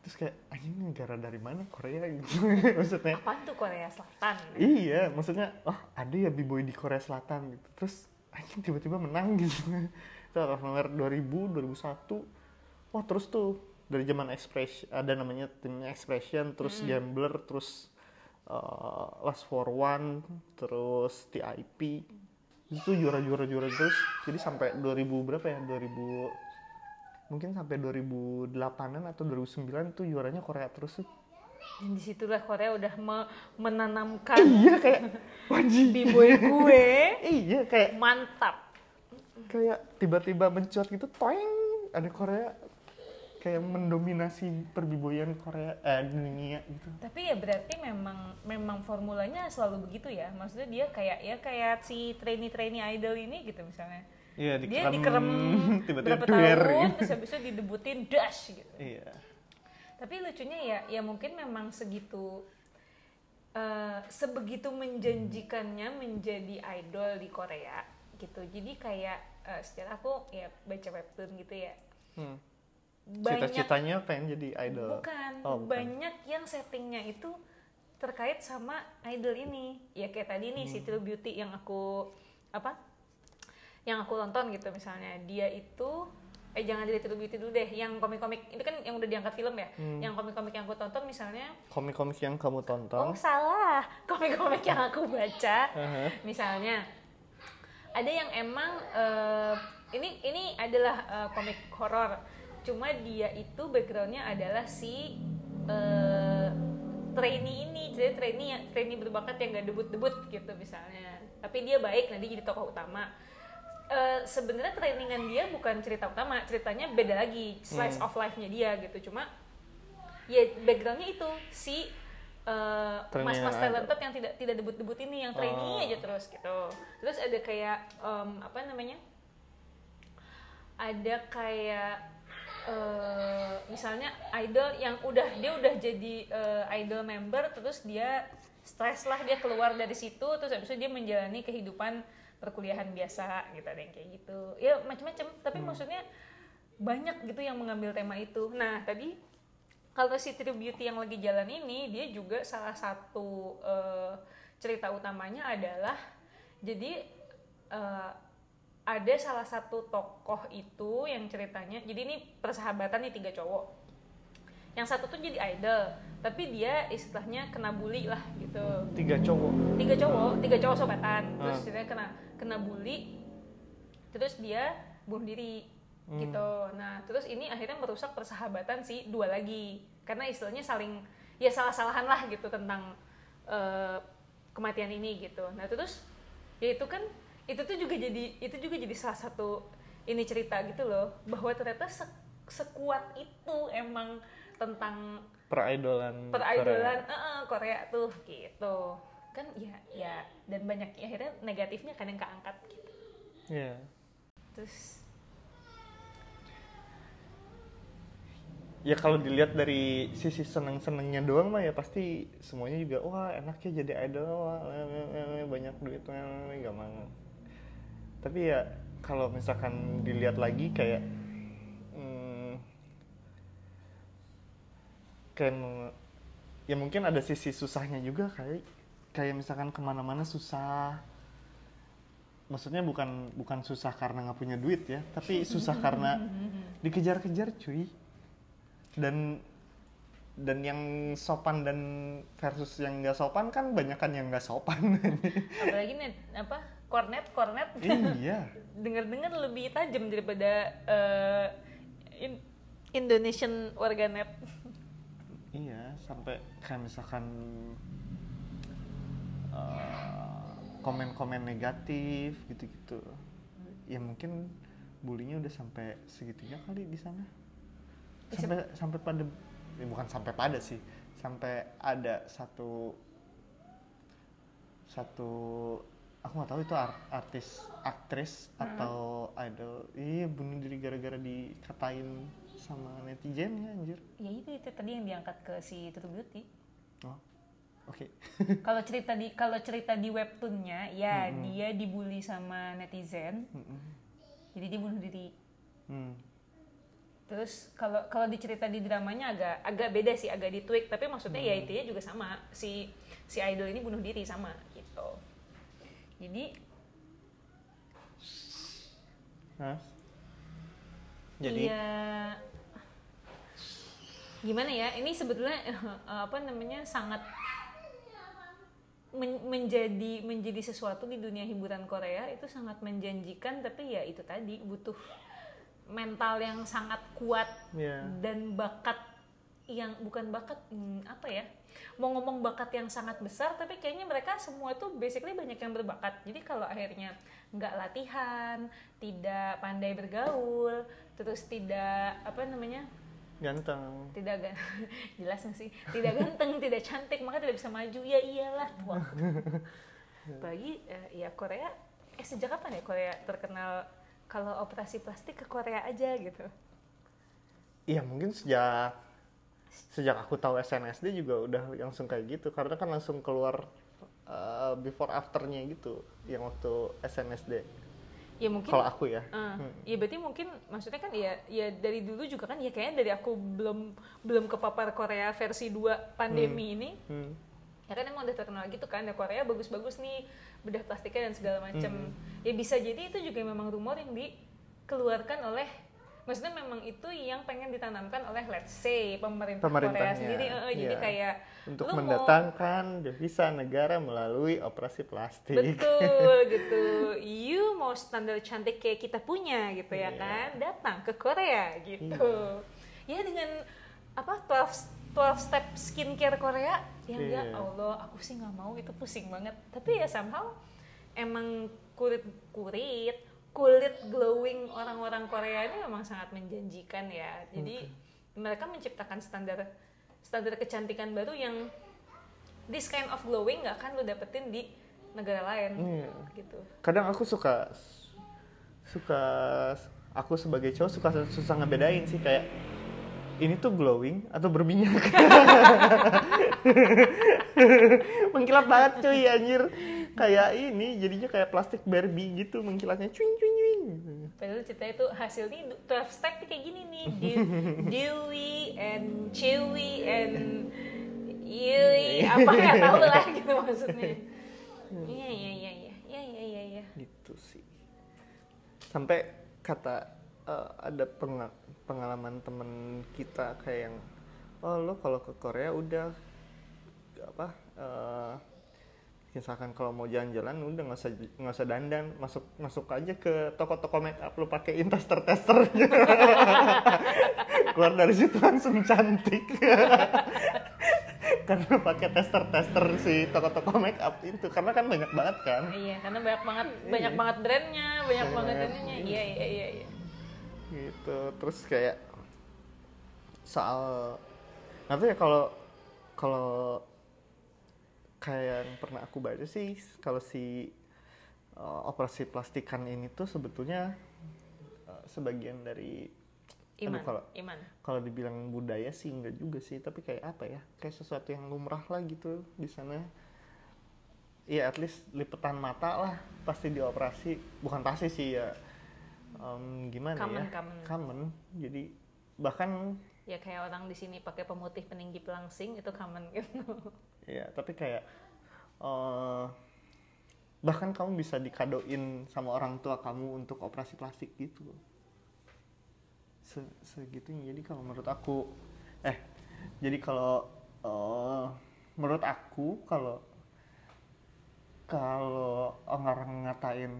terus kayak anjing negara dari mana? Korea gitu. Maksudnya apaan tuh Korea Selatan? Iya maksudnya oh ada ya b-boy di Korea Selatan. Gitu. Terus anjing tiba-tiba menang gitu. Itu of nowhere 2000 2001 wah terus tuh dari zaman expression ada namanya timnya expression terus gambler terus uh, last for one terus TIP itu juara-juara juara terus. Jadi sampai 2000 berapa ya? 2000 mungkin sampai 2008an atau 2009 tuh juaranya Korea terus tuh Dan di situlah Korea udah me- menanamkan iya kayak wajib b-boy gue iya kayak mantap. kayak tiba-tiba mencuat gitu toeng ada Korea kayak mendominasi perbiboyan Korea eh dunia gitu Tapi ya berarti memang memang formulanya selalu begitu ya. Maksudnya dia kayak ya kayak si trainee-trainee idol ini gitu misalnya. Iya Dia dikerem tiba-tiba berapa duer tahun gitu. terus habis itu didebutin dash gitu. iya Tapi lucunya ya ya mungkin memang segitu eh, sebegitu menjanjikannya menjadi idol di Korea gitu. Jadi kayak eh, secara aku ya baca webtoon gitu ya. hmm. Banyak cita-citanya pengen jadi idol Bukan, Oh, bukan. banyak yang settingnya itu terkait sama idol ini. Ya kayak tadi nih si Hmm. Beauty yang aku apa? Yang aku tonton gitu misalnya. Dia itu eh jangan jadi True Beauty dulu deh. Yang komik-komik itu kan yang udah diangkat film ya. Hmm. Yang komik-komik yang aku tonton misalnya komik-komik yang kamu Oh tonton salah, komik-komik yang aku baca. Aha. Misalnya ada yang emang eh, ini ini adalah eh, komik horor. Cuma dia itu backgroundnya adalah si eh, trainee ini, jadi trainee trainee berbakat yang gak debut-debut gitu misalnya. Tapi dia baik, nanti jadi tokoh utama. Eh, Sebenarnya trainingan dia bukan cerita utama, ceritanya beda lagi, slice of life-nya dia gitu. Cuma ya backgroundnya itu si uh, mas-mas talented yang tidak tidak debut-debut ini yang trainee Oh. aja terus gitu terus ada kayak um, apa namanya ada kayak uh, misalnya idol yang udah dia udah jadi uh, idol member terus dia stres lah dia keluar dari situ terus habis itu dia menjalani kehidupan perkuliahan biasa gitu ada yang kayak gitu. Ya macam-macam tapi maksudnya banyak gitu yang mengambil tema itu. Nah tadi kalau si True Beauty yang lagi jalan ini dia juga salah satu eh, cerita utamanya adalah jadi eh, ada salah satu tokoh itu yang ceritanya jadi ini persahabatan nih tiga cowok. Yang satu tuh jadi idol tapi dia istilahnya kena bully lah gitu. Tiga cowok? Tiga cowok tiga cowok sobatan terus Ah. ceritanya kena kena bully terus dia bunuh diri Hmm. gitu. Nah terus ini akhirnya merusak persahabatan si dua lagi. Karena istilahnya saling ya salah-salahan lah gitu tentang eh, kematian ini gitu. Nah terus ya itu kan itu tuh juga jadi itu juga jadi salah satu ini cerita gitu loh bahwa ternyata se- sekuat itu emang tentang peridolan peridolan eh, eh, Korea tuh gitu kan ya ya dan banyak ya, akhirnya negatifnya yang keangkat gitu. Iya. terus ya kalau dilihat dari sisi seneng-senengnya doang mah ya pasti semuanya juga wah enaknya jadi idol wah banyak duit nggak mau. Tapi ya kalau misalkan dilihat lagi kayak hmm, kayak ya mungkin ada sisi susahnya juga kayak kayak misalkan ke mana-mana susah. Maksudnya bukan bukan susah karena nggak punya duit ya tapi susah karena dikejar-kejar cuy. Dan dan yang sopan dan versus yang nggak sopan kan banyak kan yang nggak sopan. Apalagi net apa kornet kornet. Iya. Dengar-dengar lebih tajam daripada eh, in- Indonesian warganet. Iya sampai kayak misalkan eh, komen-komen negatif gitu-gitu. Ya mungkin bulinya udah sampai segitunya kali di sana. Sampai sampai pada ya bukan sampai pada sih. Sampai ada satu satu aku nggak tahu itu ar- artis aktris atau idol. Iya bunuh diri gara-gara dikatain sama netizen ya anjir. Ya itu itu tadi yang diangkat ke si True Beauty. Oh oke kalau cerita di kalau cerita di webtoonnya ya dia dibully sama netizen Mm-mm. jadi dia bunuh diri Hmm. terus kalau kalau dicerita di dramanya agak agak beda sih agak ditweak tapi maksudnya ya intinya juga sama si si idol ini bunuh diri sama gitu jadi Hah? jadi Iya. Gimana ya? Ini sebetulnya eh, apa namanya sangat men- menjadi menjadi sesuatu di dunia hiburan Korea itu sangat menjanjikan tapi ya itu tadi butuh mental yang sangat kuat ya dan bakat yang bukan bakat hmm, apa ya mau ngomong bakat yang sangat besar tapi kayaknya mereka semua tuh basically banyak yang berbakat. Jadi kalau akhirnya nggak latihan tidak pandai bergaul terus tidak apa namanya ganteng. Tidak gan jelas nggak sih? Tidak ganteng tidak cantik maka tidak bisa maju. Ya iyalah tua. Bagi ya Korea eh sejak kapan ya Korea terkenal kalau operasi plastik ke Korea aja gitu? Iya mungkin sejak sejak aku tahu SNSD juga udah langsung kayak gitu. Karena kan langsung keluar uh, before afternya gitu yang waktu SNSD ya mungkin kalau aku ya Eh, Hmm. ya berarti mungkin maksudnya kan ya ya dari dulu juga kan ya kayaknya dari aku belum belum kepapar Korea versi 2 pandemi ini Hmm. ya kan emang udah terkenal gitu kan ya Korea bagus-bagus nih bedah plastiknya dan segala macem Hmm. ya bisa jadi itu juga memang rumor yang dikeluarkan oleh maksudnya memang itu yang pengen ditanamkan oleh let's say pemerintah Korea Pemerintahnya, sendiri Eh, eh, jadi iya. kayak untuk lu mau- mendatangkan devisa negara melalui operasi plastik Betul gitu. You mau standar cantik kayak kita punya gitu ya Iya. kan? Datang ke Korea gitu. Ya dengan apa 12 12 step skincare Korea yang ya Iya. Allah aku sih nggak mau itu pusing banget. Tapi ya somehow emang kulit kulit kulit glowing orang-orang Korea ini memang sangat menjanjikan ya. Jadi mereka menciptakan standar standar kecantikan baru yang this kind of glowing nggak akan lo dapetin di negara lain. Iya. gitu. Kadang aku suka suka aku sebagai cowok suka susah ngebedain sih kayak ini tuh glowing atau berminyak? Mengkilat banget cuy anjir kayak ini jadinya kayak plastik Barbie gitu mengkilatnya cuing cuing cuing. Padahal cerita itu hasilnya 12 step kayak gini nih. Dewi and Chewy and Yui iya, iya. apa nggak tahu lah gitu maksudnya. Iya iya iya iya. Iya iya iya ya. gitu sih. Sampai kata uh, ada pengalaman temen kita kayak yang oh lo kalau ke Korea udah apa uh, misalkan kalau mau jalan-jalan udah nggak usah nggak usah dandan. Masuk masuk aja ke toko-toko make up lo pakein tester tester keluar dari situ langsung cantik. Karena pakai tester tester si toko-toko make up itu. Karena kan banyak banget kan. Iya karena banyak banget banyak banget brandnya banyak Banyak banget ininya. Iya iya iya iya. Gitu. Terus kayak soal tahu ya kalau kalau kayak yang pernah aku baca sih kalau si uh, operasi plastikan ini tuh sebetulnya uh, sebagian dari Aduh, iman kalau- iman. kalau dibilang budaya sih enggak juga sih tapi kayak apa ya kayak sesuatu yang lumrah lah gitu di sana. Ya at least lipetan mata lah pasti dioperasi. Bukan pasti sih ya em, gimana Common, ya common. common. Jadi bahkan ya kayak orang di sini pakai pemutih peninggi pelangsing itu common gitu ya tapi kayak eh, bahkan kamu bisa dikadoin sama orang tua kamu untuk operasi plastik gitu. Se segitunya. Jadi kalau menurut aku eh jadi kalau eh, menurut aku kalau kalau orang ngatain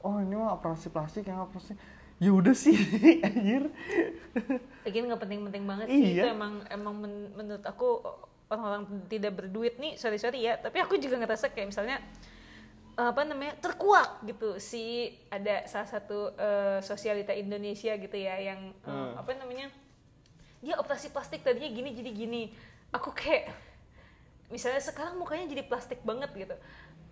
oh ini mah operasi plastik yang operasi ya udah sih anjir. Lagian nggak penting-penting banget sih Iya. itu emang emang men- menurut aku orang-orang tidak berduit nih sorry sorry ya. Tapi aku juga ngerasa kayak misalnya apa namanya terkuak gitu. Si ada salah satu eh, sosialita Indonesia gitu ya yang eh, Hmm. apa namanya dia operasi plastik tadinya gini jadi gini. Aku kayak misalnya sekarang mukanya jadi plastik banget gitu.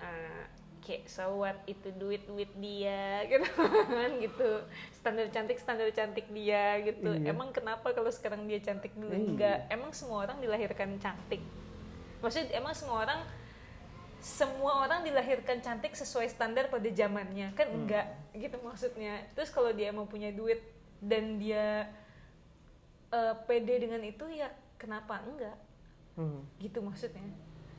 Ah, kayak so what itu duit duit dia gitu kan gitu. Standar cantik standar cantik dia gitu. Iya. emang kenapa kalau sekarang dia cantik dulu? Iya. enggak. Emang semua orang dilahirkan cantik. Maksudnya emang semua orang semua orang dilahirkan cantik sesuai standar pada zamannya? Kan Hmm. enggak gitu maksudnya. Terus kalau dia emang punya duit dan dia eh, pede dengan itu ya kenapa enggak? Hmm. gitu maksudnya.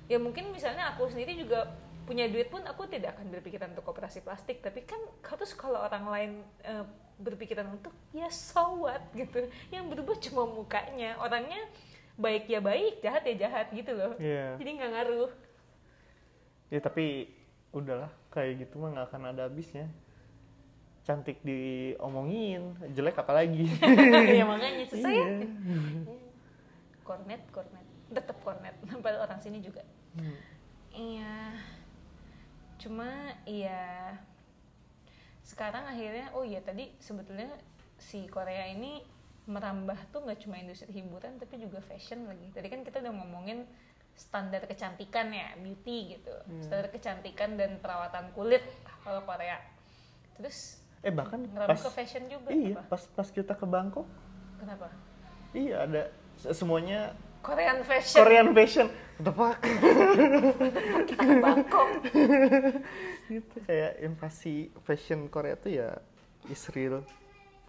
Ya mungkin misalnya aku sendiri juga punya duit pun aku tidak akan berpikiran untuk operasi plastik tapi kan harus kalau orang lain eh, berpikiran untuk ya so what gitu yang berubah cuma mukanya orangnya baik ya baik jahat ya jahat gitu loh Iya. jadi nggak ngaruh Ya tapi udahlah kayak gitu mah nggak akan ada habisnya. Cantik diomongin, jelek apalagi. ya makanya susah ya Iya. kornet kornet tetap kornet padahal orang sini juga Hmm. iya cuma iya. Sekarang akhirnya oh iya tadi sebetulnya si Korea ini merambah tuh nggak cuma industri hiburan tapi juga fashion lagi. Tadi kan kita udah ngomongin standar kecantikan ya beauty gitu. Standar kecantikan dan perawatan kulit kalau Korea. Terus Eh bahkan pas ke fashion juga iya apa? pas pas kita ke Bangkok, kenapa? Iya ada se- semuanya Korean fashion Korean fashion. What the fuck? Bangkok gitu kayak invasi fashion Korea tuh ya is real.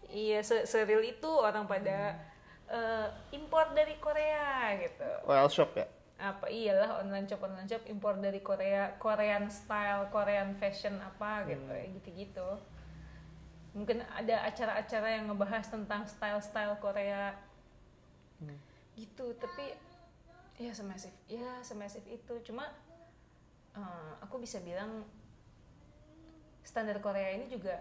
Iya, se seril itu orang pada eh, impor dari Korea gitu. Oil shop ya. Apa iyalah online shop online shop impor dari Korea, Korean style, Korean fashion apa gitu, ya gitu-gitu. Mungkin ada acara-acara yang ngebahas tentang style-style Korea gitu, tapi ya semasif, ya semasif itu. Cuma eh, aku bisa bilang standar Korea ini juga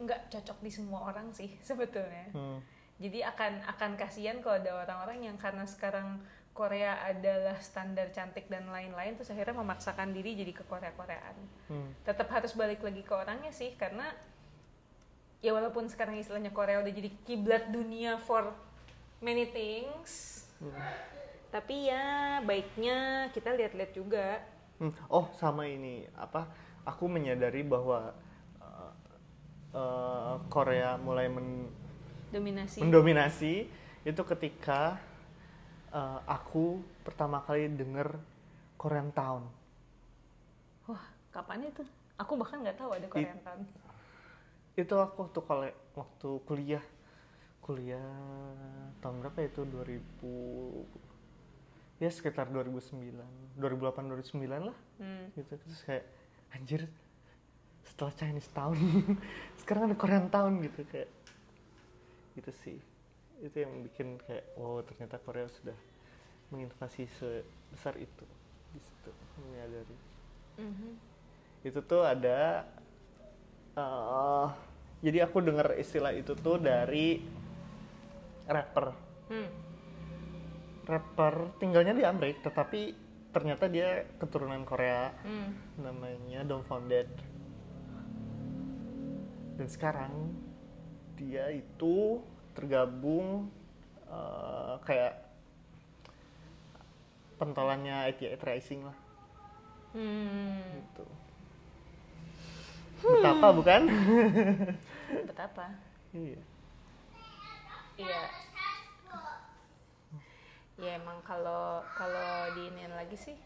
nggak cocok di semua orang sih sebetulnya Hmm. jadi akan akan kasihan kalau ada orang-orang yang karena sekarang Korea adalah standar cantik dan lain-lain terus akhirnya memaksakan diri jadi ke Korea-Koreaan Hmm. tetap harus balik lagi ke orangnya sih karena ya walaupun sekarang istilahnya Korea udah jadi kiblat dunia for many things tapi ya baiknya kita lihat-lihat juga Hmm. Oh sama ini apa? Aku menyadari bahwa uh, uh, Korea mulai men- dominasi mendominasi itu ketika uh, aku pertama kali denger Korean Town. wah kapan itu aku bahkan nggak tahu ada Korean Town Itu aku waktu kole- waktu kuliah kuliah tahun berapa ya itu? 2000 ya sekitar 2009 2008 2009 lah. Hmm. gitu. Terus kayak anjir setelah Chinese Town sekarang ada Korean Town gitu kayak gitu sih. Itu yang bikin kayak oh ternyata Korea sudah menginvasi sebesar itu. Di situ menyadari. Mhm. itu tuh ada eh jadi aku dengar istilah itu tuh dari rapper Hmm. rapper tinggalnya di Amerika tetapi ternyata dia keturunan Korea Hmm. namanya Don Founded dan sekarang dia itu tergabung eh, kayak pentolannya IT8 Rising lah Hmm. gitu betapa bukan Betapa? iya Iya. Ya emang kalau kalau diinin lagi sih,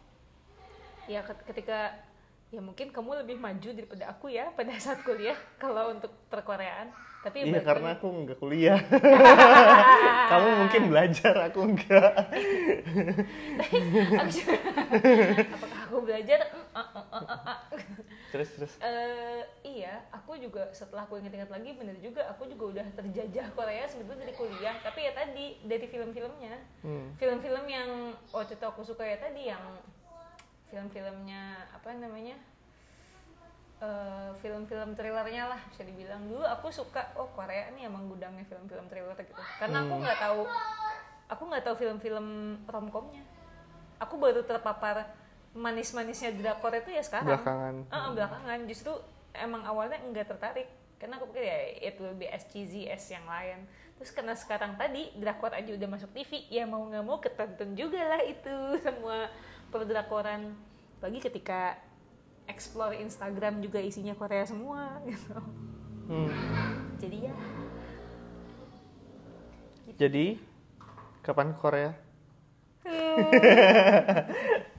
ya ket- ketika ya mungkin kamu lebih maju daripada aku ya pada saat kuliah kalau untuk perkoreaan. Tapi ya iya balik karena aku nggak kuliah kamu mungkin belajar aku enggak apakah aku belajar? Terus terus. Eh, iya, aku juga setelah aku ingat-ingat lagi bener juga aku juga udah terjajah Korea sebetulnya dari kuliah. Tapi ya tadi dari film-filmnya, Hmm. film-film yang waktu itu aku suka ya tadi yang film-filmnya apa namanya Eh, film-film thrillernya lah bisa dibilang. Dulu aku suka oh Korea nih emang gudangnya film-film thriller gitu. Karena aku nggak tahu aku nggak tahu film-film romcomnya. Aku baru terpapar manis-manisnya drakor itu ya sekarang. Belakangan. Ah, belakangan. Justru emang awalnya enggak tertarik. Karena aku pikir ya it will be as cheesy as yang lain. Terus karena sekarang tadi drakor aja udah masuk TV ya mau nggak mau ketonton juga lah itu semua perdrakoran. Bagi ketika explore Instagram juga isinya Korea semua gitu. Hmm. jadi ya. Jadi kapan Korea